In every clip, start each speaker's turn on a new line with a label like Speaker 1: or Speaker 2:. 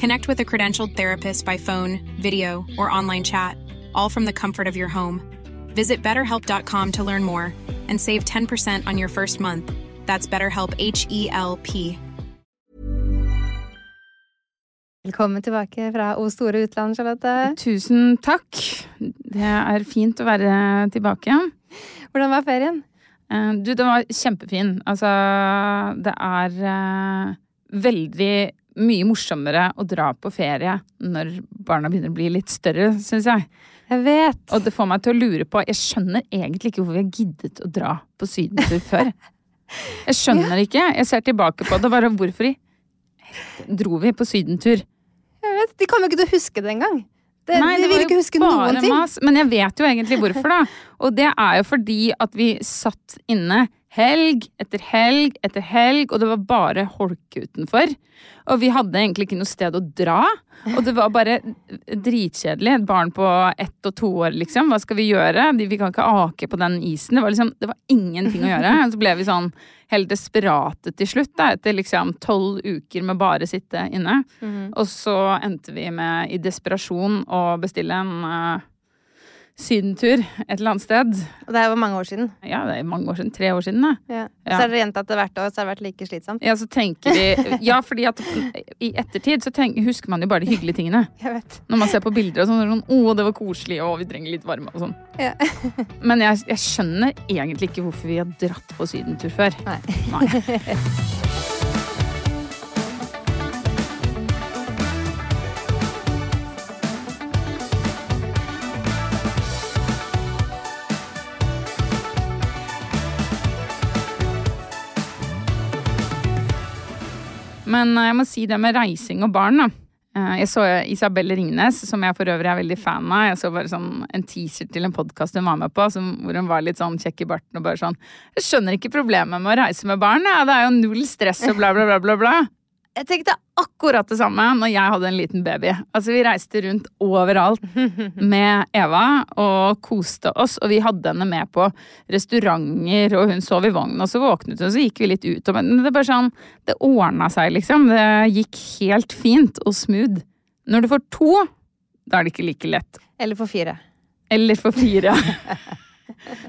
Speaker 1: Connect with a credentialed therapist by phone, video, or online chat, all from the comfort of your home. Visit betterhelp.com to learn more and save 10% on your first month. That's BetterHelp H E L P.
Speaker 2: Velkommen tilbake fra O store utland, Charlotte.
Speaker 3: Tusen takk. Det er fint å være tilbake.
Speaker 2: Hvordan var ferien?
Speaker 3: Eh, Du, det var kjempefin. Altså, det er eh, veldig mye morsommere å dra på ferie når barna begynner å bli litt større, syns jeg.
Speaker 2: Jeg vet.
Speaker 3: Og det får meg til å lure på Jeg skjønner egentlig ikke hvorfor vi har giddet å dra på sydentur før. Jeg skjønner ikke. Jeg ser tilbake på det. Bare hvorfor i dro vi på sydentur?
Speaker 2: Jeg vet. De kommer jo ikke til å huske det engang. Det,
Speaker 3: Nei,
Speaker 2: de
Speaker 3: det
Speaker 2: vil
Speaker 3: var jo
Speaker 2: ikke huske noen ting.
Speaker 3: Mas. Men jeg vet jo egentlig hvorfor, da. Og det er jo fordi at vi satt inne helg etter helg etter helg, og det var bare holke utenfor. Og vi hadde egentlig ikke noe sted å dra. Og det var bare dritkjedelig. Et barn på ett og to år, liksom. Hva skal vi gjøre? Vi kan ikke ake på den isen. Det var liksom, det var ingenting å gjøre. Så ble vi sånn helt desperate til slutt, da, etter liksom tolv uker med bare sitte inne. Og så endte vi med, i desperasjon, å bestille en eh, sydentur et eller annet sted.
Speaker 2: Og det er jo mange år siden.
Speaker 3: Ja, det er mange år siden. Tre år siden, da.
Speaker 2: Ja.
Speaker 3: Ja.
Speaker 2: Så har dere gjentatt det hvert år, så har det vært like slitsomt.
Speaker 3: Ja, så tenker vi Ja, fordi at i ettertid så tenk, husker man jo bare de hyggelige tingene.
Speaker 2: Jeg vet.
Speaker 3: Når man ser på bilder og sånn, er sånn Å, det var koselig, og vi trenger litt varme og sånn.
Speaker 2: Ja.
Speaker 3: Men jeg, jeg skjønner egentlig ikke hvorfor vi har dratt på sydentur før.
Speaker 2: Nei.
Speaker 3: Nei. Men eh, jeg må si det med reising og barn, da. Eh, Jeg så Isabel Ringnes, som jeg for øvrig er veldig fan av. Jeg så bare sånn en teaser til en podkast hun var med på, som, hvor hun var litt sånn kjekk i barten og bare sånn Jeg skjønner ikke problemet med å reise med barn, ja. det er jo null stress og bla, bla, bla, bla, bla. Jeg tenkte akkurat det samme når jeg hadde en liten baby. Altså, vi reiste rundt overalt med Eva og koste oss, og vi hadde henne med på restauranter, og hun sov i vognen, og så våknet hun, og så gikk vi litt ut, og men det er bare sånn Det ordna seg, liksom. Det gikk helt fint og smooth. Når du får to, da er det ikke like lett.
Speaker 2: Eller for fire.
Speaker 3: Eller for fire.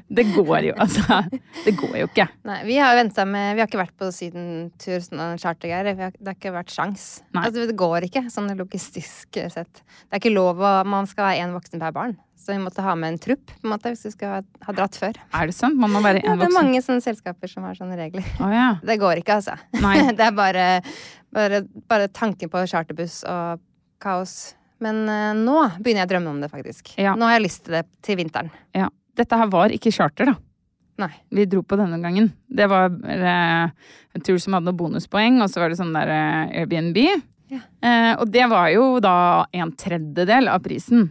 Speaker 3: Det går jo, altså. Det går jo ikke.
Speaker 2: Nei, vi har venta med Vi har ikke vært på sydentur sånn chartergreier. Det har ikke vært sjans. Altså, det går ikke, sånn logistisk sett. Det er ikke lov å Man skal være én voksen per barn. Så vi måtte ha med en trupp, på en måte, hvis vi skulle ha, ha dratt før.
Speaker 3: Er det sant? Man må være
Speaker 2: Ja, det er mange sånne selskaper som har sånne regler.
Speaker 3: Oh, ja.
Speaker 2: Det går ikke, altså. Det er bare, bare, bare tanken på charterbuss og kaos. Men uh, nå begynner jeg å drømme om det, faktisk.
Speaker 3: Ja.
Speaker 2: Nå har jeg lyst til det til vinteren.
Speaker 3: ja. Dette her var ikke charter, da.
Speaker 2: Nei.
Speaker 3: Vi dro på denne gangen. Det var eh, en tur som hadde noen bonuspoeng, og så var det sånn der eh, Airbnb.
Speaker 2: Ja.
Speaker 3: Eh, og det var jo da en tredjedel av prisen.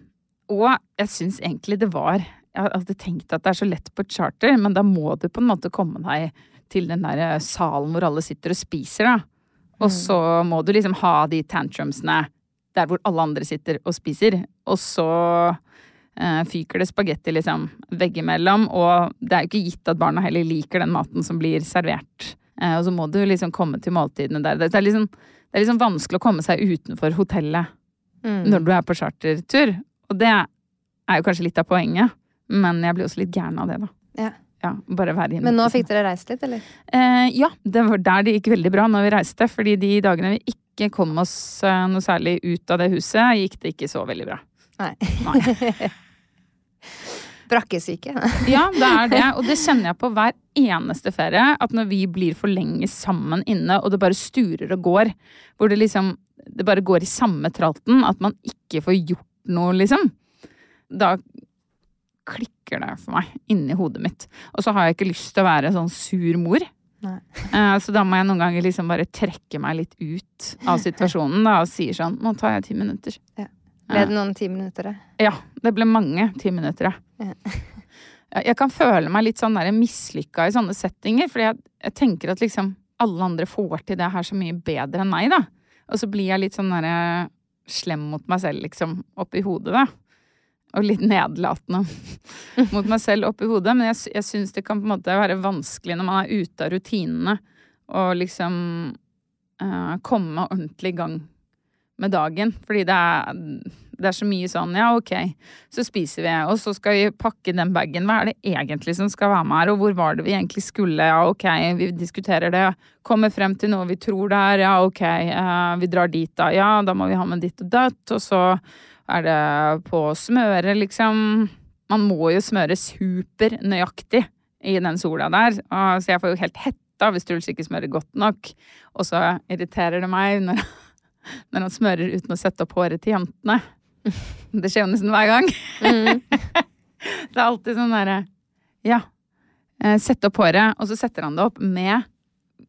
Speaker 3: Og jeg syns egentlig det var Jeg hadde tenkt at det er så lett på et charter, men da må du på en måte komme deg til den der eh, salen hvor alle sitter og spiser, da. Og så må du liksom ha de tantrumsene der hvor alle andre sitter og spiser. Og så fyker det spagetti liksom veggimellom, og det er jo ikke gitt at barna heller liker den maten som blir servert. Eh, og så må du liksom komme til måltidene der. Det er liksom, det er liksom vanskelig å komme seg utenfor hotellet
Speaker 2: Mm.
Speaker 3: når du er på chartertur. Og det er jo kanskje litt av poenget, men jeg blir også litt gæren av det, da.
Speaker 2: Ja.
Speaker 3: Ja.
Speaker 2: Men nå fikk dere reist litt, eller?
Speaker 3: Eh, ja, det var der det gikk veldig bra når vi reiste. Fordi de dagene vi ikke kom oss eh, noe særlig ut av det huset, gikk det ikke så veldig bra.
Speaker 2: Nei.
Speaker 3: Nei.
Speaker 2: Brakkesyke.
Speaker 3: Ja, det er det. Og det kjenner jeg på hver eneste ferie. At når vi blir for lenge sammen inne, og det bare sturer og går, hvor det liksom Det bare går i samme tralten, at man ikke får gjort noe, liksom. Da klikker det for meg inni hodet mitt. Og så har jeg ikke lyst til å være sånn sur mor.
Speaker 2: Nei.
Speaker 3: Eh, Så da må jeg noen ganger liksom bare trekke meg litt ut av situasjonen da, og sier sånn Nå tar jeg ti minutter.
Speaker 2: Ble det noen ti minutter? da?
Speaker 3: Ja, det ble mange ti minutter, ja. Jeg kan føle meg litt sånn mislykka i sånne settinger, fordi jeg, jeg tenker at liksom alle andre får til det her så mye bedre enn meg, da. Og så blir jeg litt sånn derre slem mot meg selv, liksom, oppi hodet, da. Og litt nedlatende mot meg selv oppi hodet. Men jeg, jeg syns det kan på en måte være vanskelig når man er ute av rutinene, og liksom uh, komme ordentlig i gang med dagen. Fordi det er, det er så mye sånn ja, ok, så spiser vi, og så skal vi pakke den bagen. Hva er det egentlig som skal være med her, og hvor var det vi egentlig skulle? Ja, ok, vi diskuterer det. Kommer frem til noe vi tror det er. Ja, ok, eh, vi drar dit da. Ja, da må vi ha med ditt og datt. Og så er det på å smøre, liksom. Man må jo smøre supernøyaktig i den sola der. Så jeg får jo helt hetta hvis Truls ikke smører godt nok. Og så irriterer det meg når når han smører uten å sette opp håret til jentene. Det skjer jo nesten hver gang. det er alltid sånn derre Ja, eh, sette opp håret, og så setter han det opp med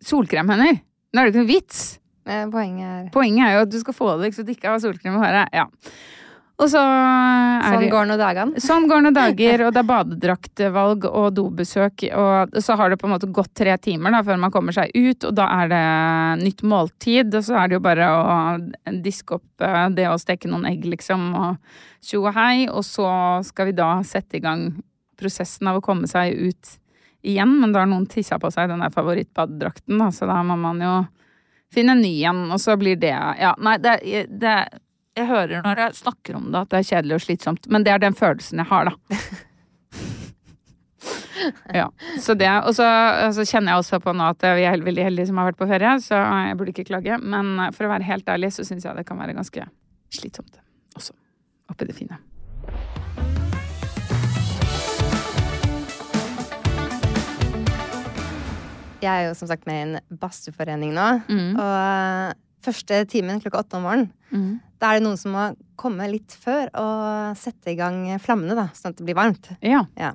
Speaker 3: solkremhender. Nå er det ikke noe vits.
Speaker 2: Eh, Poenget er
Speaker 3: Poenget er jo at du skal få det så du ikke har solkrem i håret. Ja. Og så er
Speaker 2: Sånn går nå dagene.
Speaker 3: Sånn går noen dager, og det er badedraktvalg og dobesøk, og så har det på en måte gått tre timer da, før man kommer seg ut, og da er det nytt måltid, og så er det jo bare å diske opp eh, det å steke noen egg, liksom, og tjo og hei, og så skal vi da sette i gang prosessen av å komme seg ut igjen, men da har noen tissa på seg den der favorittbadedrakten, da, så da må man jo finne en ny en, og så blir det Ja, nei, det, det Jeg hører når jeg snakker om det at det er kjedelig og slitsomt, men det er den følelsen jeg har, da. ja. Så det, og så, så kjenner jeg også på nå at vi er veldig heldige som har vært på ferie, så jeg burde ikke klage. Men for å være helt ærlig, så syns jeg det kan være ganske slitsomt også. Oppi det fine.
Speaker 2: Jeg er jo som sagt med i en badstueforening nå.
Speaker 3: Mm.
Speaker 2: Og eh, første timen klokka åtte om morgenen,
Speaker 3: Mm.
Speaker 2: da er det noen som må komme litt før og sette i gang flammene, da, sånn at det blir varmt.
Speaker 3: Ja.
Speaker 2: Ja.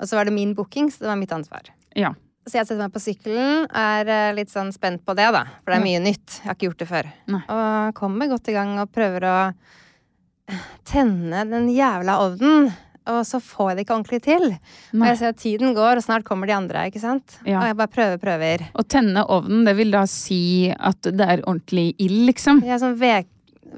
Speaker 2: Og så var det min booking, så det var mitt ansvar.
Speaker 3: Ja.
Speaker 2: Så jeg setter meg på sykkelen, er eh, litt sånn spent på det, da. For det er mye nytt. Jeg har ikke gjort det før.
Speaker 3: Nei.
Speaker 2: Og kommer godt i gang og prøver å tenne den jævla ovnen. Og så får jeg det ikke ordentlig til. Og jeg ser at tiden går, og snart kommer de andre, ikke sant.
Speaker 3: Ja.
Speaker 2: Og jeg bare prøver, prøver.
Speaker 3: Å tenne ovnen, det vil da si at det er ordentlig ild, liksom?
Speaker 2: Er sånn ved,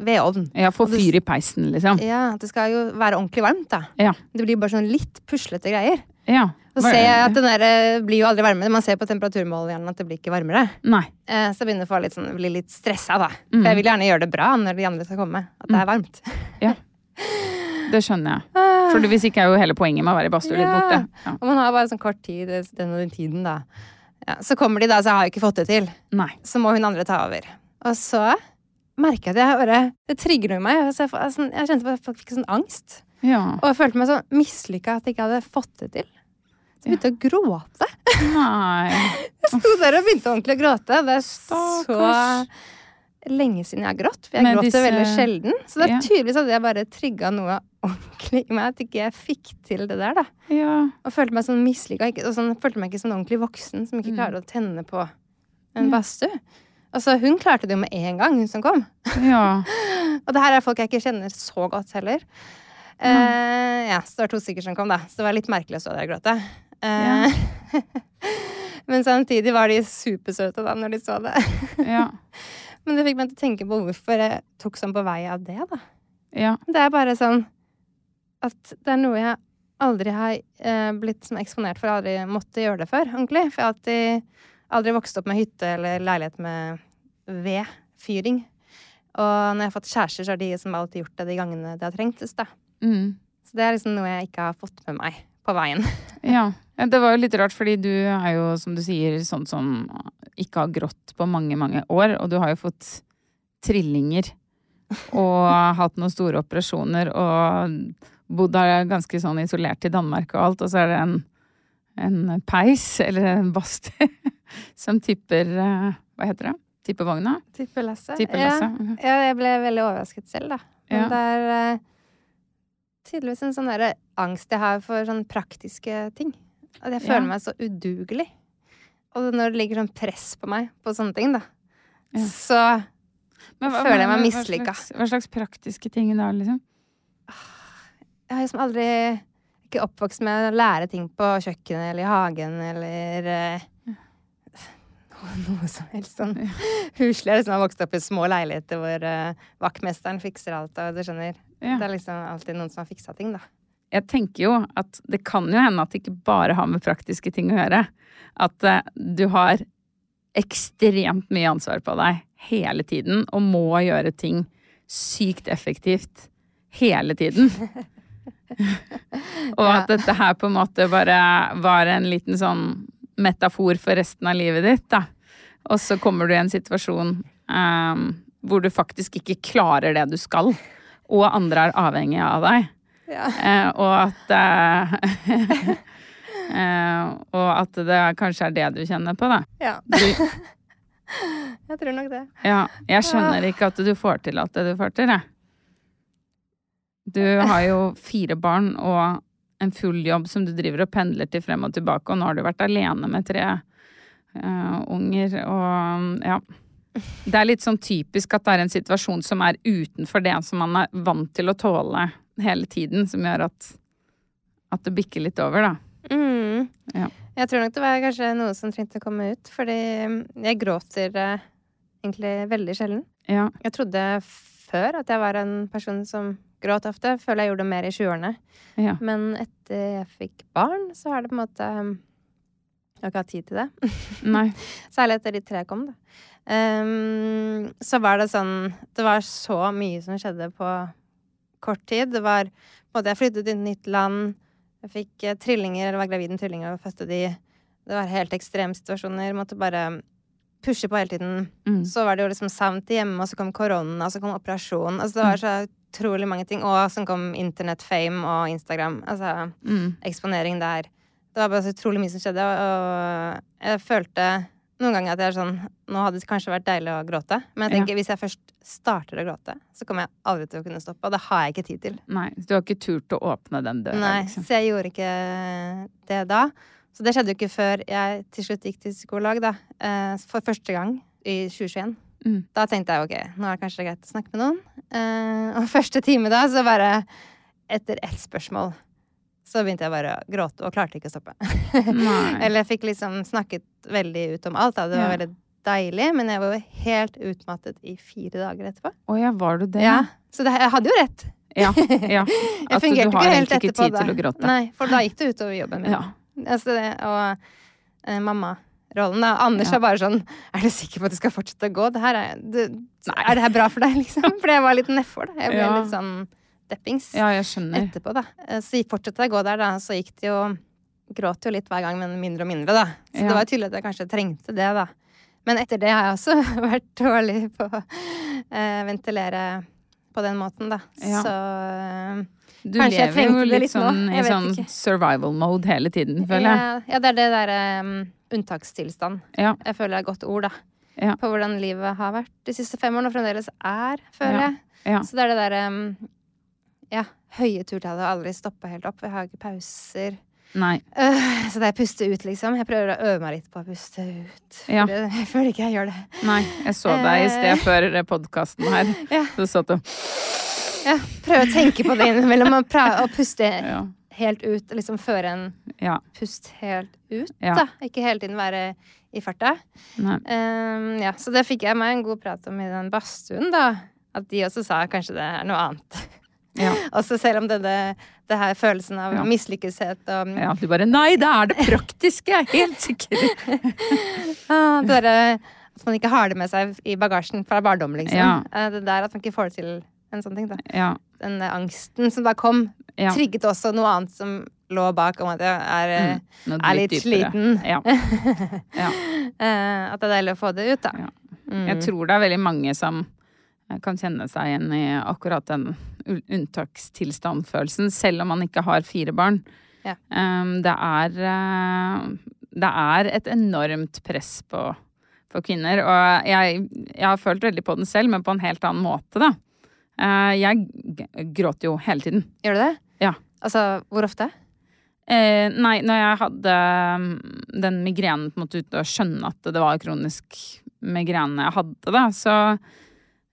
Speaker 2: vedovn.
Speaker 3: Ja, få fyr i peisen, liksom.
Speaker 2: Ja, det skal jo være ordentlig varmt, da.
Speaker 3: Ja.
Speaker 2: Det blir bare sånn litt puslete greier.
Speaker 3: Ja.
Speaker 2: Så ser jeg at den der eh, blir jo aldri varmere. Man ser på temperaturmåleren at det blir ikke varmere.
Speaker 3: Nei.
Speaker 2: Eh, Så jeg begynner å få litt, sånn, bli litt stressa, da.
Speaker 3: Mm.
Speaker 2: For jeg vil gjerne gjøre det bra når de andre skal komme. At det er varmt.
Speaker 3: Ja. Det skjønner jeg. For hvis ikke er jo hele poenget med å være i badstue litt
Speaker 2: Ja.
Speaker 3: borte. Ja.
Speaker 2: Og man har bare sånn kort tid den og den tiden, da. Ja, så kommer de, da, så jeg har jo ikke fått det til.
Speaker 3: Nei.
Speaker 2: Så må hun andre ta over. Og så merker jeg at jeg bare Det trigger noe i meg. Jeg, sånn, jeg kjente på at jeg fikk sånn angst.
Speaker 3: Ja.
Speaker 2: Og jeg følte meg sånn mislykka at jeg ikke hadde fått det til. Så jeg begynte å gråte.
Speaker 3: Nei.
Speaker 2: Jeg sto der og begynte ordentlig å gråte. Det er så. Lenge siden jeg har grått. For jeg gråter
Speaker 3: disse-
Speaker 2: veldig sjelden. Så det er
Speaker 3: Ja.
Speaker 2: tydeligvis at jeg bare trigga noe ordentlig i meg. At ikke jeg fikk til det der, da.
Speaker 3: Ja.
Speaker 2: Og følte meg sånn mislykka. Og sånn, følte meg ikke som en ordentlig voksen som ikke
Speaker 3: Mm.
Speaker 2: klarer å tenne på en badstue. Altså, hun klarte det jo med en gang, hun som kom.
Speaker 3: Ja.
Speaker 2: Og det her er folk jeg ikke kjenner så godt heller. Uh, ja, så det var to stykker som kom, da. Så det var litt merkelig å stå der og gråte. Eh, Men samtidig var de supersøte da når de så det.
Speaker 3: Ja.
Speaker 2: Men det fikk meg til å tenke på hvorfor jeg tok sånn på vei av det, da.
Speaker 3: Ja.
Speaker 2: Det er bare sånn at det er noe jeg aldri har eh, blitt som eksponert for, aldri måtte gjøre det før, ordentlig. For jeg har alltid aldri vokst opp med hytte eller leilighet med vedfyring. Og når jeg har fått kjærester, så har de som alltid gjort det de gangene det har trengtes, da.
Speaker 3: Mm.
Speaker 2: Så det er liksom noe jeg ikke har fått med meg på veien.
Speaker 3: Ja. Ja. Det var jo litt rart, fordi du er jo, som du sier, sånn som ikke har grått på mange, mange år. Og du har jo fått trillinger. Og hatt noen store operasjoner og bodd ganske sånn isolert i Danmark og alt. Og så er det en, en peis, eller en badstue, som tipper eh, Hva heter det? Tipper vogna?
Speaker 2: Tippelasset.
Speaker 3: Tippelasset.
Speaker 2: Ja.
Speaker 3: mhm.
Speaker 2: ja, jeg ble veldig overrasket selv, da. Men
Speaker 3: Ja.
Speaker 2: det er eh, tydeligvis en sånn angst jeg har for sånne praktiske ting. At jeg føler
Speaker 3: Ja.
Speaker 2: meg så udugelig. Og når det ligger sånn press på meg på sånne ting, da,
Speaker 3: Ja.
Speaker 2: så
Speaker 3: Men
Speaker 2: føler jeg meg mislykka.
Speaker 3: Hva, Hva slags praktiske ting da, liksom?
Speaker 2: Jeg har liksom aldri ikke oppvokst med å lære ting på kjøkkenet eller i hagen eller eh, noe som helst sånn huslig. liksom har vokst opp i små leiligheter hvor uh, vaktmesteren fikser alt, og du skjønner.
Speaker 3: Ja.
Speaker 2: Det er liksom alltid noen som har fiksa ting, da.
Speaker 3: Jeg tenker jo at det kan jo hende at det ikke bare har med praktiske ting å gjøre. At eh, du har ekstremt mye ansvar på deg hele tiden, og må gjøre ting sykt effektivt hele tiden. og at dette her på en måte bare var en liten sånn metafor for resten av livet ditt, da. Og så kommer du i en situasjon um, hvor du faktisk ikke klarer det du skal, og andre er avhengig av deg.
Speaker 2: Ja.
Speaker 3: Eh, og at eh, eh, Og at det kanskje er det du kjenner på, da.
Speaker 2: ja. Jeg tror nok det.
Speaker 3: ja, jeg skjønner ikke at du får til alt det du får til, jeg. Du har jo fire barn og en full jobb som du driver og pendler til frem og tilbake, og nå har du vært alene med tre eh, unger, og ja. Det er litt sånn typisk at det er en situasjon som er utenfor det som man er vant til å tåle hele tiden, som gjør at, at det bikker litt over, da.
Speaker 2: Mm.
Speaker 3: Ja.
Speaker 2: Jeg tror nok det var kanskje noe som trengte å komme ut, fordi jeg gråter eh, egentlig veldig sjelden.
Speaker 3: Ja.
Speaker 2: Jeg trodde før at jeg var en person som gråt ofte. Føler jeg gjorde det mer i 20-årene.
Speaker 3: ja.
Speaker 2: Men etter jeg fikk barn, så har det på en måte Jeg har ikke hatt tid til det.
Speaker 3: Nei.
Speaker 2: Særlig etter de tre kom, da. Um, så var det sånn Det var så mye som skjedde på kort tid. Det var på en måte Jeg flyttet til et nytt land. Jeg fikk eh, trillinger, eller var gravid med trillinger og fødte de. Det var helt ekstreme situasjoner. Måtte bare pushe på hele tiden.
Speaker 3: Mm.
Speaker 2: Så var det jo liksom savnt hjemme, og så kom korona, og så kom operasjon. Altså det var så utrolig mange ting. Og så kom internettfame og Instagram. Altså
Speaker 3: Mm.
Speaker 2: eksponering der. Det var bare så utrolig mye som skjedde, og jeg følte noen ganger at jeg er sånn Nå hadde det kanskje vært deilig å gråte, men jeg
Speaker 3: Ja.
Speaker 2: tenker hvis jeg først starter å gråte, så kommer jeg aldri til å kunne stoppe, og det har jeg ikke tid til.
Speaker 3: Nei, du har ikke turt å åpne den døra,
Speaker 2: Nei,
Speaker 3: liksom.
Speaker 2: så jeg gjorde ikke det da. Så det skjedde jo ikke før jeg til slutt gikk til psykolog, da. eh, For første gang i 2021.
Speaker 3: Mm.
Speaker 2: Da tenkte jeg ok, nå er det kanskje greit å snakke med noen. Eh, Og første time da, så bare Etter ett spørsmål så begynte jeg bare å gråte og klarte ikke å stoppe. Eller jeg fikk liksom snakket veldig ut om alt. Da. Det var
Speaker 3: Ja.
Speaker 2: veldig deilig, men jeg var jo helt utmattet i fire dager etterpå.
Speaker 3: Å ja, var du det?
Speaker 2: Ja, Så det, jeg hadde jo rett.
Speaker 3: Ja. ja.
Speaker 2: Jeg
Speaker 3: At du
Speaker 2: fungerte
Speaker 3: har
Speaker 2: ikke helt
Speaker 3: ikke
Speaker 2: etterpå
Speaker 3: tid
Speaker 2: da.
Speaker 3: til å gråte.
Speaker 2: Nei, for da gikk det utover jobben min.
Speaker 3: Ja.
Speaker 2: Altså det, og eh, mammarollen, da. Anders
Speaker 3: Ja.
Speaker 2: er bare sånn Er du sikker på at du skal fortsette å gå? Det er, du, er det her bra for deg, liksom? For jeg var litt nedfor. Jeg ble
Speaker 3: Ja.
Speaker 2: litt sånn deppings
Speaker 3: ja, jeg skjønner.
Speaker 2: etterpå, da. Eh, Så fortsatte jeg å gå der, da. Så gikk det jo Gråt jo litt hver gang, men mindre og mindre, da. Så
Speaker 3: Ja.
Speaker 2: det var tydelig at jeg kanskje trengte det, da. Men etter det har jeg også vært dårlig på å eh, ventilere på den måten, da.
Speaker 3: Ja.
Speaker 2: Så eh,
Speaker 3: Du
Speaker 2: Kanskje
Speaker 3: lever jo litt sånn i sånn survival mode hele tiden, føler jeg.
Speaker 2: Ja, ja, det er det derre um, unntakstilstand.
Speaker 3: Ja.
Speaker 2: Jeg føler det er et godt ord, da.
Speaker 3: Ja.
Speaker 2: På hvordan livet har vært de siste fem årene, og fremdeles er, føler
Speaker 3: Ja.
Speaker 2: jeg. Så det er det derre um, ja, høye turtall og aldri stoppa helt opp. Jeg har ikke pauser.
Speaker 3: Nei.
Speaker 2: Øh, så det er puste ut, liksom. Jeg prøver å øve meg litt på å puste ut.
Speaker 3: Ja.
Speaker 2: Jeg føler ikke jeg gjør det.
Speaker 3: Nei. Jeg så deg i sted
Speaker 2: Eh.
Speaker 3: før podkasten her.
Speaker 2: Ja.
Speaker 3: Du satt og
Speaker 2: Ja, prøve å tenke på det innimellom og, og puste
Speaker 3: Ja.
Speaker 2: helt ut. Liksom føre en
Speaker 3: ja.
Speaker 2: pust helt ut, da. Ikke hele tiden være i farta. Um, ja, så det fikk jeg meg en god prat om i den badstuen, da. At de også sa kanskje det er noe annet.
Speaker 3: Ja.
Speaker 2: Også selv om denne, det her følelsen av
Speaker 3: Ja.
Speaker 2: mislykkeshet og
Speaker 3: Ja, du bare Nei, det er det praktiske! Jeg er helt sikker.
Speaker 2: ah, det derre at man ikke har det med seg i bagasjen fra barndom, liksom.
Speaker 3: Ja.
Speaker 2: Eh, Det der at man ikke får det til en sånn ting, da.
Speaker 3: Ja.
Speaker 2: Den angsten som da kom,
Speaker 3: ja.
Speaker 2: trigget også noe annet som lå bak, om at jeg er, eh,
Speaker 3: Mm,
Speaker 2: er litt
Speaker 3: litt
Speaker 2: sliten.
Speaker 3: Ja. ja.
Speaker 2: eh, At det er deilig å få det ut, da.
Speaker 3: Ja.
Speaker 2: Mm.
Speaker 3: Jeg tror det er veldig mange som kan kjenne seg igjen i akkurat den unntakstilstandfølelsen, selv om man ikke har fire barn.
Speaker 2: Ja.
Speaker 3: Um, det er eh, Det er et enormt press på, på kvinner, og jeg, jeg har følt veldig på den selv, men på en helt annen måte, da. Uh, jeg gråter jo hele tiden.
Speaker 2: Gjør du det?
Speaker 3: Ja.
Speaker 2: Altså, hvor ofte?
Speaker 3: Eh, nei, når jeg hadde mm, den migrenen på en måte ute og skjønne at det var kronisk migrene jeg hadde, da, så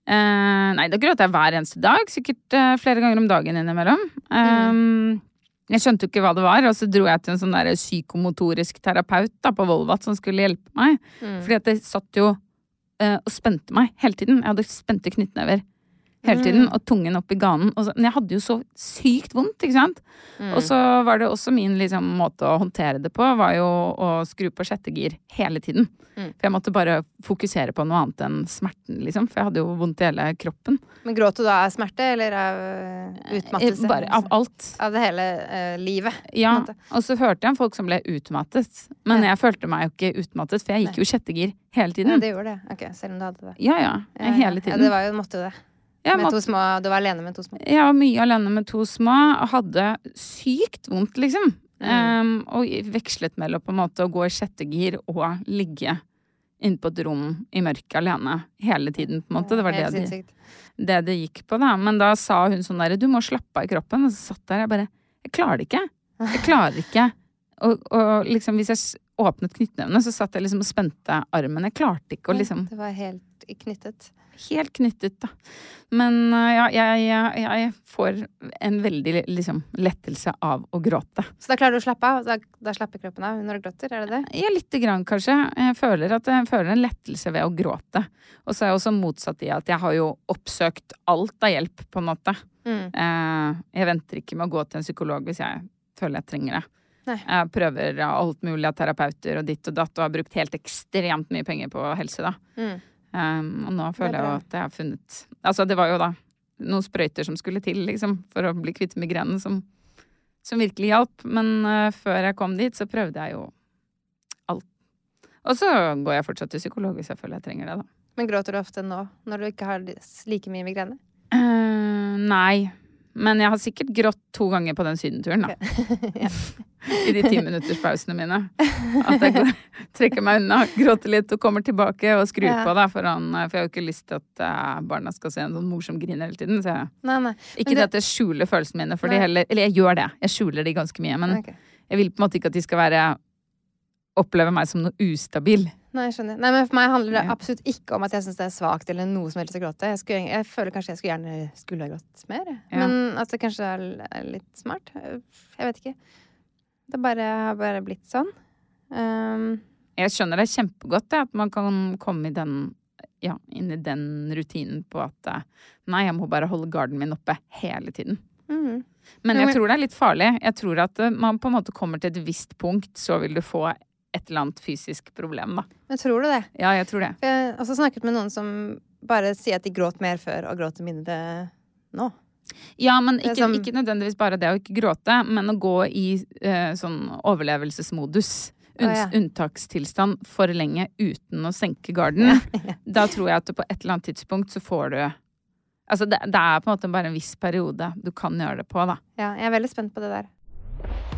Speaker 3: eh, Nei, da gråt jeg hver eneste dag. Sikkert uh, flere ganger om dagen innimellom. Um, jeg skjønte jo ikke hva det var, og så dro jeg til en sånn der psykomotorisk terapeut da, på Volvat som skulle hjelpe meg.
Speaker 2: Mm.
Speaker 3: Fordi at det satt jo uh, og spente meg hele tiden. Jeg hadde spente knyttnever hele tiden, og tungen opp i ganen. Så, men jeg hadde jo så sykt vondt, ikke sant.
Speaker 2: Mm.
Speaker 3: Og så var det også min liksom, måte å håndtere det på, var jo å skru på sjette gir hele tiden.
Speaker 2: Mm.
Speaker 3: For jeg måtte bare fokusere på noe annet enn smerten, liksom. For jeg hadde jo vondt i hele kroppen.
Speaker 2: Men gråt du da av smerte, eller av eh, utmattelse?
Speaker 3: Eh, Bare av alt.
Speaker 2: Av det hele uh, livet?
Speaker 3: Ja. Og så hørte jeg om folk som ble utmattet. Men
Speaker 2: Ja.
Speaker 3: jeg følte meg jo ikke utmattet, for jeg gikk jo sjette gir hele
Speaker 2: Ja,
Speaker 3: tiden.
Speaker 2: det gjorde det. Ok, selv om du hadde det.
Speaker 3: Ja, ja.
Speaker 2: Ja,
Speaker 3: Hele
Speaker 2: Ja, det var jo, måtte jo det.
Speaker 3: Jeg
Speaker 2: Med to små, du var alene med to små.
Speaker 3: Var mye alene med to små hadde sykt vondt, liksom.
Speaker 2: Mm.
Speaker 3: Um, og vekslet mellom på en måte å gå i sjette gir og ligge inne på et rom i mørket alene hele tiden, på en måte. Det var det det, det det gikk på, da. Men da sa hun sånn derre, du må slappe av i kroppen. Og så satt der jeg bare, jeg klarer det ikke. Jeg klarer ikke. Og, og liksom hvis jeg åpnet knyttnevene, så satt jeg liksom og spente armen. Jeg klarte ikke å liksom
Speaker 2: Det var helt knyttet.
Speaker 3: Helt knyttet, da. Men øh, ja, jeg, jeg, jeg får en veldig liksom lettelse av å gråte.
Speaker 2: Så da klarer du å slappe av? Da, da slapper kroppen av når du gråter? Er det det?
Speaker 3: Ja, lite grann, kanskje. Jeg føler at jeg føler en lettelse ved å gråte. Og så er jeg også motsatt i at jeg har jo oppsøkt alt av hjelp, på en måte.
Speaker 2: Mm.
Speaker 3: Eh, Jeg venter ikke med å gå til en psykolog hvis jeg føler jeg trenger det.
Speaker 2: Nei.
Speaker 3: Jeg prøver alt mulig av terapeuter og ditt og datt, og har brukt helt ekstremt mye penger på helse, da.
Speaker 2: Mm.
Speaker 3: Um, og nå føler jeg at jeg har funnet Altså, det var jo da noen sprøyter som skulle til, liksom, for å bli kvitt migrenen, som, som virkelig hjalp. Men uh, før jeg kom dit, så prøvde jeg jo alt. Og så går jeg fortsatt til psykolog hvis jeg føler jeg trenger det, da.
Speaker 2: Men gråter du ofte nå, når du ikke har like mye migrene?
Speaker 3: Uh, nei. Men jeg har sikkert grått to ganger på den sydenturen, da.
Speaker 2: Ja.
Speaker 3: I de timinutterspausene mine. At jeg går, trekker meg unna, gråter litt og kommer tilbake og skrur
Speaker 2: Ja.
Speaker 3: på, da. Foran, for jeg har jo ikke lyst til at eh, barna skal se en sånn mor som griner hele tiden. Så jeg,
Speaker 2: Nei, nei.
Speaker 3: ikke det at jeg skjuler følelsene mine, for de heller Eller jeg gjør det. Jeg skjuler de ganske mye. Men
Speaker 2: okay.
Speaker 3: jeg vil på en måte ikke at de skal være oppleve meg som noe ustabil.
Speaker 2: Nei, jeg skjønner. Nei, men For meg handler det absolutt ikke om at jeg syns det er svakt eller noe som helst å gråte. Jeg, skulle, jeg føler kanskje jeg skulle gjerne skulle ha grått mer.
Speaker 3: Ja.
Speaker 2: Men at det kanskje er, litt smart. Jeg vet ikke. Det bare, har bare blitt sånn. Um,
Speaker 3: Jeg skjønner det kjempegodt, det, at man kan komme i den ja, inn i den rutinen på at eh, nei, jeg må bare holde garden min oppe hele tiden.
Speaker 2: Mm.
Speaker 3: Men jeg tror det er litt farlig. Jeg tror at eh, man på en måte kommer til et visst punkt, så vil du få et eller annet fysisk problem, da.
Speaker 2: Men tror du det?
Speaker 3: Ja, jeg tror det.
Speaker 2: Jeg har også snakket med noen som bare sier at de gråt mer før og gråter mindre nå.
Speaker 3: Ja, men ikke,
Speaker 2: som-
Speaker 3: ikke nødvendigvis bare det å ikke gråte, men å gå i eh, sånn overlevelsesmodus.
Speaker 2: Un
Speaker 3: oh,
Speaker 2: ja.
Speaker 3: Unntakstilstand for lenge uten å senke garden. Da tror jeg at du på et eller annet tidspunkt så får du Altså det, det er på en måte bare en viss periode du kan gjøre det på, da.
Speaker 2: Ja, jeg er veldig spent på det der.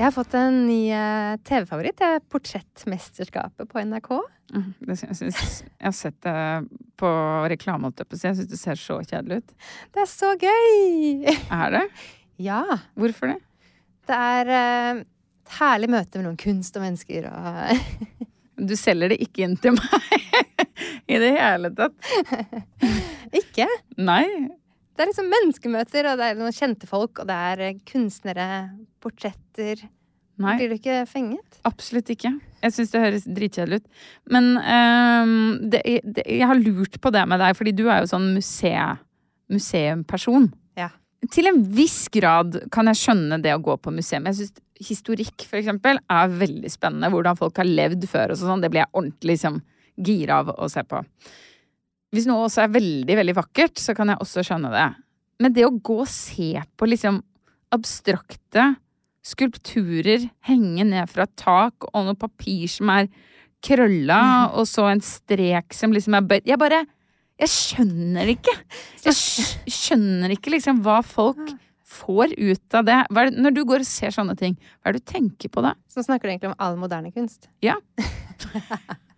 Speaker 2: Jeg har fått en ny eh, TV-favoritt. Det er Portrettmesterskapet på NRK.
Speaker 3: Mm, Jeg, synes, jeg har sett det på reklame, så jeg syns det ser så kjedelig ut.
Speaker 2: Det er så gøy!
Speaker 3: Er det?
Speaker 2: Ja.
Speaker 3: Hvorfor det?
Speaker 2: Det er eh, et herlig møte mellom kunst og mennesker og
Speaker 3: Du selger det ikke inn til meg i det hele tatt.
Speaker 2: Ikke?
Speaker 3: Nei.
Speaker 2: Det er liksom menneskemøter, og det er noen kjente folk, og det er eh, kunstnere, portretter.
Speaker 3: Nei.
Speaker 2: Blir du ikke fenget?
Speaker 3: Absolutt ikke. Jeg syns det høres dritkjedelig ut. Men um, det, det, jeg har lurt på det med deg, fordi du er jo sånn muse, museumperson.
Speaker 2: Ja.
Speaker 3: Til en viss grad kan jeg skjønne det å gå på museum. Jeg syns historikk, for eksempel, er veldig spennende. Hvordan folk har levd før og sånn. Det blir jeg ordentlig liksom, gira av å se på. Hvis noe også er veldig, veldig vakkert, så kan jeg også skjønne det. Men det å gå og se på liksom abstrakte skulpturer henge ned fra et tak, og noe papir som er krølla, og så en strek som liksom er bøyd Jeg bare Jeg skjønner ikke. Jeg skjønner ikke liksom hva folk får ut av det. Det. Når du går og ser sånne ting, hva er det du tenker på da?
Speaker 2: Så snakker du egentlig om all moderne kunst.
Speaker 3: Ja.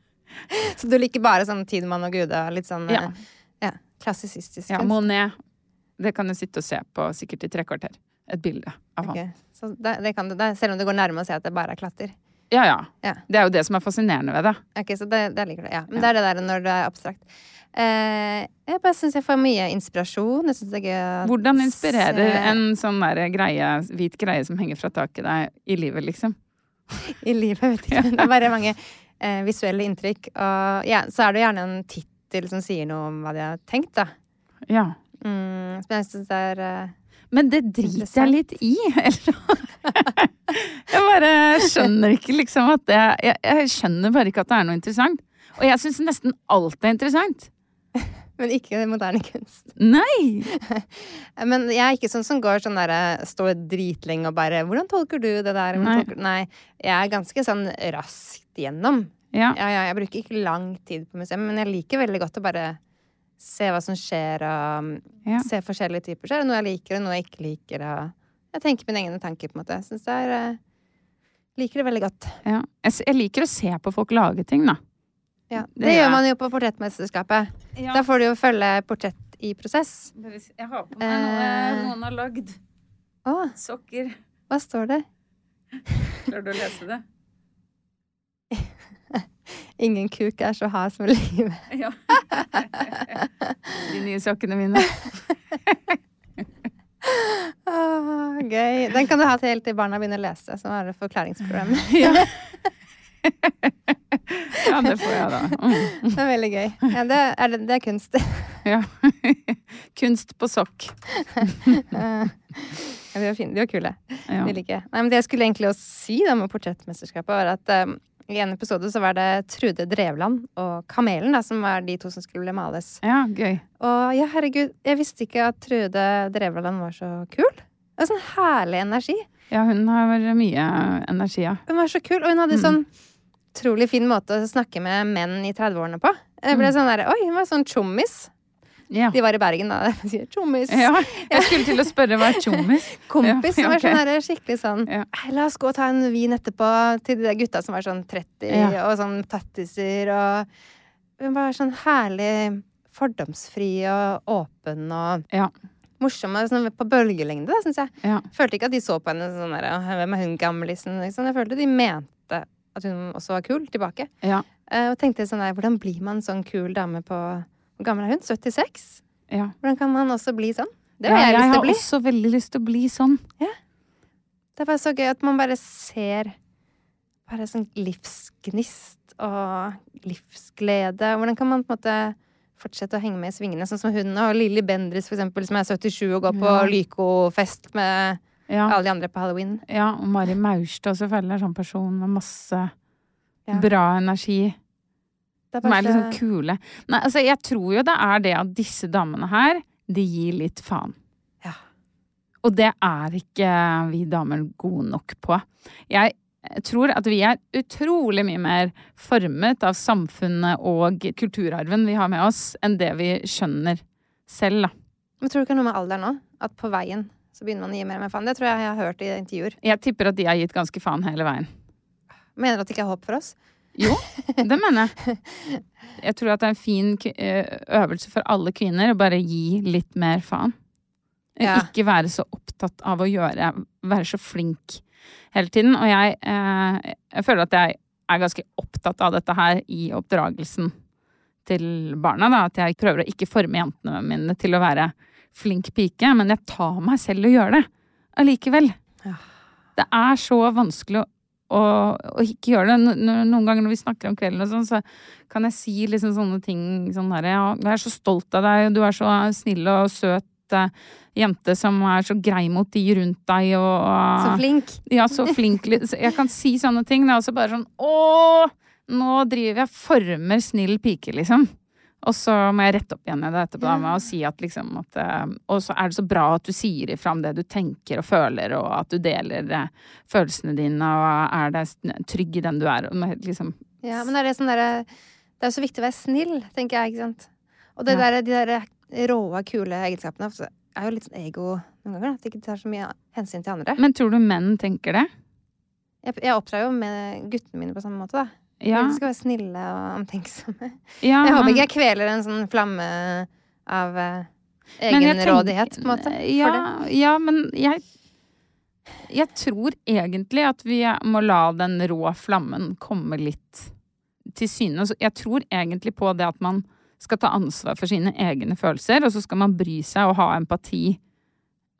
Speaker 2: Så du liker bare sånn Tidemann og Gude litt sånn
Speaker 3: Ja.
Speaker 2: eh, ja, klassisistisk
Speaker 3: ja? Monet. Det kan du sitte og se på sikkert i tre kvarter. Et bilde av
Speaker 2: okay.
Speaker 3: han.
Speaker 2: Så det, det kan du, det, selv om du går nærme og ser at det bare er klatter?
Speaker 3: Ja, ja.
Speaker 2: Ja.
Speaker 3: Det er jo det som er fascinerende ved det.
Speaker 2: Ok, så det, det liker du. Ja. Men
Speaker 3: Ja.
Speaker 2: det er det der når det er abstrakt. Eh, jeg bare syns jeg får mye inspirasjon. Jeg synes det er gøy å
Speaker 3: Hvordan inspirerer
Speaker 2: se
Speaker 3: en sånn der greie, hvit greie som henger fra taket deg i livet, liksom?
Speaker 2: i livet. Vet ikke. Det er bare mange eh, visuelle inntrykk. Og ja, så er det gjerne en tittel som sier noe om hva de har tenkt, da.
Speaker 3: Ja.
Speaker 2: Mm, som jeg syns er eh,
Speaker 3: Men det driter jeg litt i. Eller Jeg bare skjønner ikke liksom at det jeg, jeg skjønner bare ikke at det er noe interessant. Og jeg syns nesten alt er interessant.
Speaker 2: Men ikke moderne kunst.
Speaker 3: Nei!
Speaker 2: Men jeg er ikke sånn som går sånn derre Står dritlenge og bare 'Hvordan tolker du det der?'
Speaker 3: Nei.
Speaker 2: Tolker? Nei. Jeg er ganske sånn raskt gjennom.
Speaker 3: Ja.
Speaker 2: Ja, ja, jeg bruker ikke lang tid på museum, men jeg liker veldig godt å bare se hva som skjer, og
Speaker 3: Ja.
Speaker 2: se forskjellige typer. Så er det noe jeg liker, og noe jeg ikke liker, og jeg tenker mine egne tanker, på en måte. Jeg syns det er eh, Liker det veldig godt.
Speaker 3: ja. Jeg liker å se på folk lage ting, da.
Speaker 2: Ja, det,
Speaker 3: gjør
Speaker 2: man jo på Portrettmesterskapet. Da får du jo følge portrett i prosess.
Speaker 3: Jeg har på
Speaker 2: meg noe
Speaker 3: eh,
Speaker 2: noen
Speaker 3: har lagd.
Speaker 2: Åh.
Speaker 3: Sokker.
Speaker 2: hva står det?
Speaker 3: Klarer du å lese det?
Speaker 2: Ingen kuk er så hard som livet.
Speaker 3: Ja. De nye sokkene mine.
Speaker 2: oh, gøy. Den kan du ha til helt til barna begynner å lese, som er det forklaringsprogram.
Speaker 3: Ja. ja, det får jeg, da. Mm.
Speaker 2: Det er veldig gøy. Ja, det, er, det er kunst.
Speaker 3: Ja. Kunst på sokk.
Speaker 2: Ja, de var fine. De var kule.
Speaker 3: Ja.
Speaker 2: De liker jeg. Nei, men det jeg skulle egentlig også si da med Portrettmesterskapet, var at um, i en episode så var det Trude Drevland og Kamelen da, som var de to som skulle males.
Speaker 3: ja, gøy.
Speaker 2: Og ja, herregud, jeg visste ikke at Trude Drevland var så kul. Det var sånn herlig energi.
Speaker 3: Ja, hun har mye energi, ja.
Speaker 2: Hun var så kul, og hun hadde sånn utrolig fin måte å snakke med menn i 30-årene på. Jeg ble sånn der, Oi, hun var sånn tjommis.
Speaker 3: Ja.
Speaker 2: De var i Bergen, da. Tjommis.
Speaker 3: ja. Jeg skulle til å spørre hva er tjommis?
Speaker 2: Kompis som var sånn skikkelig sånn
Speaker 3: Ja.
Speaker 2: La oss gå og ta en vin etterpå til de gutta som var sånn 30
Speaker 3: Ja.
Speaker 2: og sånn tattiser og Hun var sånn herlig fordomsfri og åpen og
Speaker 3: Ja.
Speaker 2: morsom sånn på bølgelengde, syns jeg.
Speaker 3: Ja.
Speaker 2: Følte ikke at de så på henne sånn der Hvem er hun gamlisen? Liksom. Jeg følte de mente at hun også var kul tilbake.
Speaker 3: Ja.
Speaker 2: Eh, Og tenkte sånn der, hvordan blir man sånn kul dame på Hvor gammel er hun? 76?
Speaker 3: ja.
Speaker 2: Hvordan kan man også bli sånn? Det
Speaker 3: ja,
Speaker 2: har jeg, lyst til å bli.
Speaker 3: Jeg har også veldig lyst til å bli sånn.
Speaker 2: Det er bare så gøy at man bare ser bare sånn livsgnist og livsglede. Hvordan kan man på en måte fortsette å henge med i svingene, sånn som hun og Lilly Bendriss, for eksempel, som er 77 og går på
Speaker 3: Ja.
Speaker 2: Lyco-fest med
Speaker 3: Ja.
Speaker 2: alle de andre på halloween.
Speaker 3: ja og Mari Maurstad også føler jeg er sånn person med masse
Speaker 2: Ja.
Speaker 3: bra energi.
Speaker 2: Det er
Speaker 3: Som er litt sånn kule. Nei, altså, jeg tror jo det er det at disse damene her, de gir litt faen.
Speaker 2: Ja.
Speaker 3: Og det er ikke vi damer gode nok på. Jeg tror at vi er utrolig mye mer formet av samfunnet og kulturarven vi har med oss, enn det vi skjønner selv, da.
Speaker 2: Men tror du ikke det er noe med alderen nå? At på veien så begynner man å gi mer og mer faen? Det tror jeg jeg har hørt i intervjuer.
Speaker 3: Jeg tipper at de har gitt ganske faen hele veien.
Speaker 2: Mener du at det ikke er håp for oss?
Speaker 3: Jo, det mener jeg. Jeg tror at det er en fin eh, øvelse for alle kvinner å bare gi litt mer faen.
Speaker 2: Ja.
Speaker 3: Ikke være så opptatt av å gjøre Være så flink hele tiden. Og jeg, eh, jeg føler at jeg er ganske opptatt av dette her i oppdragelsen til barna. Da. At jeg prøver å ikke forme jentene mine til å være flink pike, men jeg tar meg selv å gjøre det allikevel.
Speaker 2: Ja.
Speaker 3: Det er så vanskelig å å, og ikke gjøre det. Noen ganger når vi snakker om kvelden og sånn, så kan jeg si liksom sånne ting sånn derre ja, jeg er så stolt av deg, og du er så snill og søt eh, jente som er så grei mot de rundt deg, og
Speaker 2: Så flink.
Speaker 3: Ja, så flink. Jeg kan si sånne ting, Det er så bare sånn Å! Nå driver jeg former snill pike, liksom. Og så må jeg rette opp igjen i det etterpå da, med å si at liksom at eh, Og så er det så bra at du sier ifra om det du tenker og føler, og at du deler eh, følelsene dine, og er deg trygg i den du er, liksom
Speaker 2: Ja, men er det sånn derre Det er så viktig å være snill, tenker jeg, ikke sant. Og det
Speaker 3: Ja.
Speaker 2: der, de der råe, kule egenskapene så er jo litt sånn ego noen ganger. At de ikke tar så mye hensyn til andre.
Speaker 3: Men tror du menn tenker det?
Speaker 2: Jeg, jeg oppdrar jo med guttene mine på samme måte, da.
Speaker 3: Ja.
Speaker 2: Vi skal være snille og omtenksomme.
Speaker 3: ja
Speaker 2: Jeg håper
Speaker 3: men-
Speaker 2: ikke jeg kveler en sånn flamme av eh, egenrådighet, på en måte.
Speaker 3: Ja, ja men jeg Jeg tror egentlig at vi må la den rå flammen komme litt til syne. Jeg tror egentlig på det at man skal ta ansvar for sine egne følelser, og så skal man bry seg og ha empati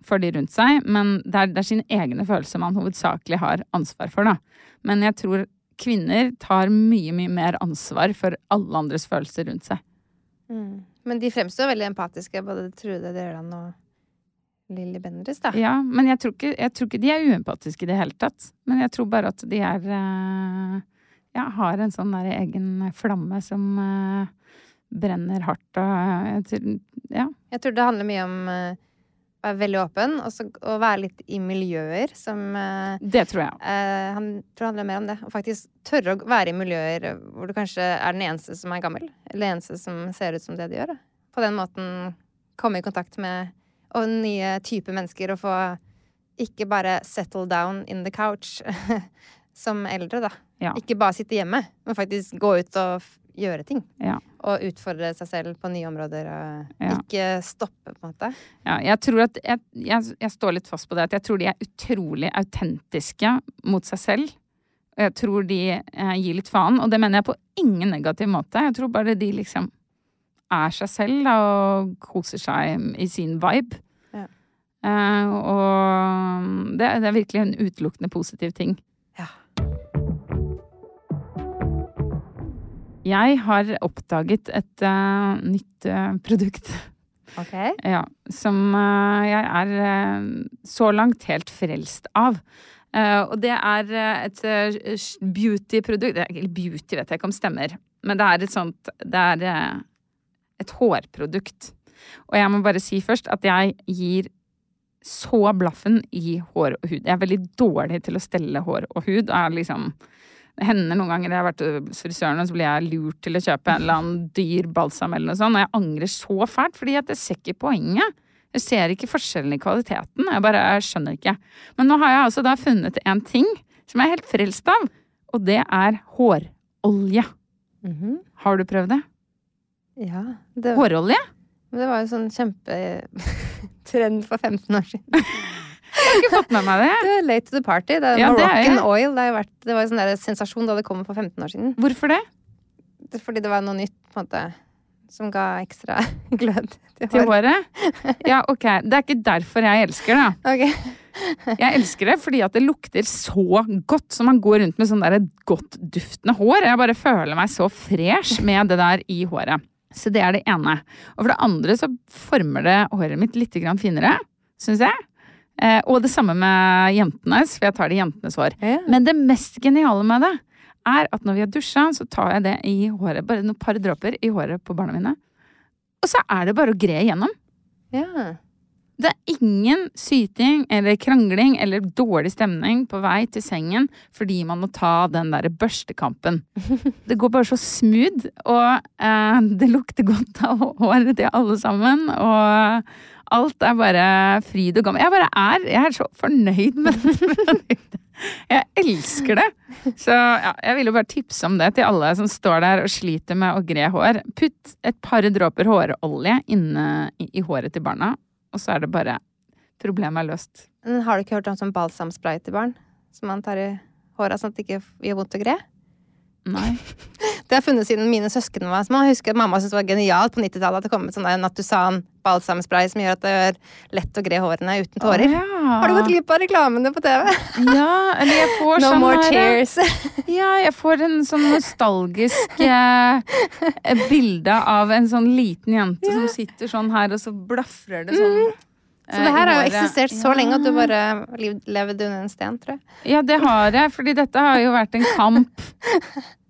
Speaker 3: for de rundt seg, men det er, det er sine egne følelser man hovedsakelig har ansvar for, da. Men jeg tror kvinner tar mye, mye mer ansvar for alle andres følelser rundt seg.
Speaker 2: Mm. Men de fremstår veldig empatiske, både Trude Deland og Lilly Bendriss, da.
Speaker 3: Ja, men jeg tror, ikke, jeg tror ikke de er uempatiske i det hele tatt. Men jeg tror bare at de er eh, Ja, har en sånn der egen flamme som eh, brenner hardt og eh, jeg tror, Ja.
Speaker 2: Jeg tror det handler mye om være veldig åpen, og så og være litt i miljøer som eh,
Speaker 3: Det tror jeg.
Speaker 2: eh, Han tror det handler mer om det. Og faktisk tørre å være i miljøer hvor du kanskje er den eneste som er gammel. Eller den eneste som ser ut som det de gjør. Da. På den måten komme i kontakt med og nye typer mennesker og få ikke bare settle down in the couch som eldre, da.
Speaker 3: Ja.
Speaker 2: Ikke bare sitte hjemme, men faktisk gå ut og gjøre ting.
Speaker 3: Ja.
Speaker 2: Og utfordre seg selv på nye områder. Og
Speaker 3: Ja.
Speaker 2: ikke stoppe, på en måte.
Speaker 3: Ja, jeg tror at jeg, jeg, jeg står litt fast på det at jeg tror de er utrolig autentiske mot seg selv. Og jeg tror de eh, gir litt faen, og det mener jeg på ingen negativ måte. Jeg tror bare de liksom er seg selv da, og koser seg i sin vibe.
Speaker 2: Ja.
Speaker 3: Eh, og det, det er virkelig en utelukkende positiv ting. Jeg har oppdaget et uh, nytt uh, produkt.
Speaker 2: Ok.
Speaker 3: Ja, som uh, jeg er så langt helt frelst av. Og det er et beauty-produkt beauty vet jeg ikke om stemmer, men det er et sånt Det er et hårprodukt. Og jeg må bare si først at jeg gir så blaffen i hår og hud. Jeg er veldig dårlig til å stelle hår og hud. og Er liksom Det hender noen ganger jeg har vært hos frisøren, og så blir jeg lurt til å kjøpe en eller annen dyr balsam eller noe sånt, og jeg angrer så fælt, fordi jeg ser ikke poenget. Jeg ser ikke forskjellen i kvaliteten. Jeg bare jeg skjønner ikke. Men nå har jeg altså da funnet en ting som jeg er helt frelst av, og det er hårolje.
Speaker 2: Mhm.
Speaker 3: Har du prøvd det?
Speaker 2: Ja. Det,
Speaker 3: Hårolje?
Speaker 2: det var jo sånn kjempetrend for 15 år siden.
Speaker 3: Har ikke fått med meg det.
Speaker 2: Det er late to the party. Det er
Speaker 3: Ja, det er
Speaker 2: oil. Det, har vært, det var en sånn sensasjon da det kom for 15 år siden.
Speaker 3: Hvorfor det?
Speaker 2: Fordi det var noe nytt, på en måte, som ga ekstra glød til
Speaker 3: Til håret? Ja, ok. Det er ikke derfor jeg elsker det.
Speaker 2: Ok.
Speaker 3: Jeg elsker det fordi at det lukter så godt. Så man går rundt med sånn der godt duftende hår. Jeg bare føler meg så fresh med det der i håret. Så det er det ene. Og for det andre så former det håret mitt litt finere, syns jeg. Eh, og det samme med jentenes, for jeg tar det i jentenes hår.
Speaker 2: Ja.
Speaker 3: Men det mest geniale med det er at når vi har dusja, så tar jeg det i håret. Bare noen par dråper i håret på barna mine. Og så er det bare å gre igjennom.
Speaker 2: Ja.
Speaker 3: Det er ingen syting eller krangling eller dårlig stemning på vei til sengen fordi man må ta den derre børstekampen. Det går bare så smooth, og eh, det lukter godt av håret til alle sammen. Og alt er bare fryd og gammen. Jeg bare er Jeg er så fornøyd med det produktet. Jeg elsker det! Så ja, jeg vil jo bare tipse om det til alle som står der og sliter med å gre hår. Putt et par dråper hårolje inne i, i håret til barna, og så er det bare Problemet er løst.
Speaker 2: Men har du ikke hørt om sånn balsamspray til barn? Som man tar i håra sånn at det ikke gjør vondt å gre?
Speaker 3: Nei.
Speaker 2: Det har jeg funnet siden mine søsken var små. Jeg husker at mamma syntes det var genialt på 90-tallet at det kom et sånn Natusan balsamspray som gjør at det gjør lett å gre hårene uten tårer.
Speaker 3: Oh, ja.
Speaker 2: Har du gått glipp av reklamene på TV?
Speaker 3: Ja, eller jeg får
Speaker 2: No
Speaker 3: sånn
Speaker 2: more tears.
Speaker 3: Ja, jeg får en sånn nostalgisk eh, bilde av en sånn liten jente som sitter sånn her, og så blafrer det sånn.
Speaker 2: Mm. Så det
Speaker 3: eh,
Speaker 2: her har jo eksistert så lenge at du bare levde under en sten, tror jeg.
Speaker 3: Ja, det har jeg, fordi dette har jo vært en kamp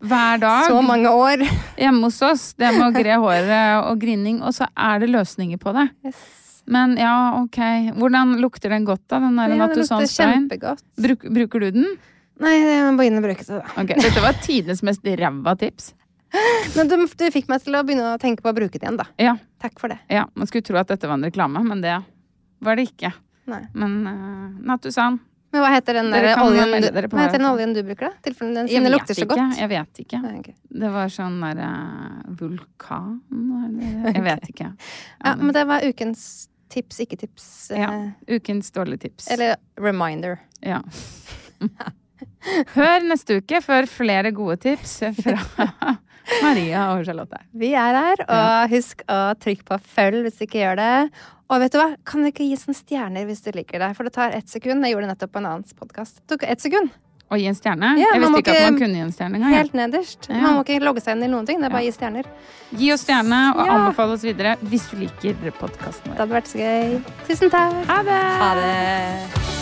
Speaker 3: hver dag
Speaker 2: Så mange år.
Speaker 3: hjemme hos oss. Det med å gre håret og grining, og så er det løsninger på det. Men ja, ok. Hvordan lukter den godt, da? Den der
Speaker 2: Ja, kjempegodt.
Speaker 3: Bruk, bruker du den?
Speaker 2: Nei, jeg må begynne å bruke det, da.
Speaker 3: Okay. Dette var tidenes mest ræva tips.
Speaker 2: Men du, du fikk meg til å begynne å tenke på å bruke det igjen, da.
Speaker 3: Ja,
Speaker 2: Takk for det.
Speaker 3: ja, man skulle tro at dette var en reklame, men det var det ikke.
Speaker 2: Nei.
Speaker 3: Men uh, Nattusan
Speaker 2: Men hva heter den der oljen, du, hva heter den oljen du bruker, da? Tilfelle den, siden det lukter så
Speaker 3: ikke.
Speaker 2: godt.
Speaker 3: Jeg vet ikke.
Speaker 2: Nei, okay.
Speaker 3: Det var sånn derre vulkan eller- Jeg vet ikke.
Speaker 2: Ja, men det var ukens tips, ikke tips. eh,
Speaker 3: Ja. Ukens dårlige tips.
Speaker 2: Eller reminder.
Speaker 3: Ja. Hør neste uke for flere gode tips fra Maria og Charlotte.
Speaker 2: Vi er her, og husk å trykke på følg hvis du ikke gjør det. Og vet du hva, kan du ikke gi sånne stjerner hvis du liker det? For det tar ett sekund. Jeg gjorde det nettopp på en annen podkast. Tok ett sekund.
Speaker 3: Og gi en stjerne?
Speaker 2: Ja,
Speaker 3: jeg visste ikke at man kunne gi en stjerne engang.
Speaker 2: Helt nederst.
Speaker 3: Ja.
Speaker 2: Man må ikke logge seg inn i noen ting. Det er bare å gi stjerner.
Speaker 3: Gi oss stjerne, og
Speaker 2: Ja.
Speaker 3: anbefale oss videre hvis du liker podkasten
Speaker 2: Det hadde vært så gøy. Tusen takk.
Speaker 3: Ha det!
Speaker 2: Ha det.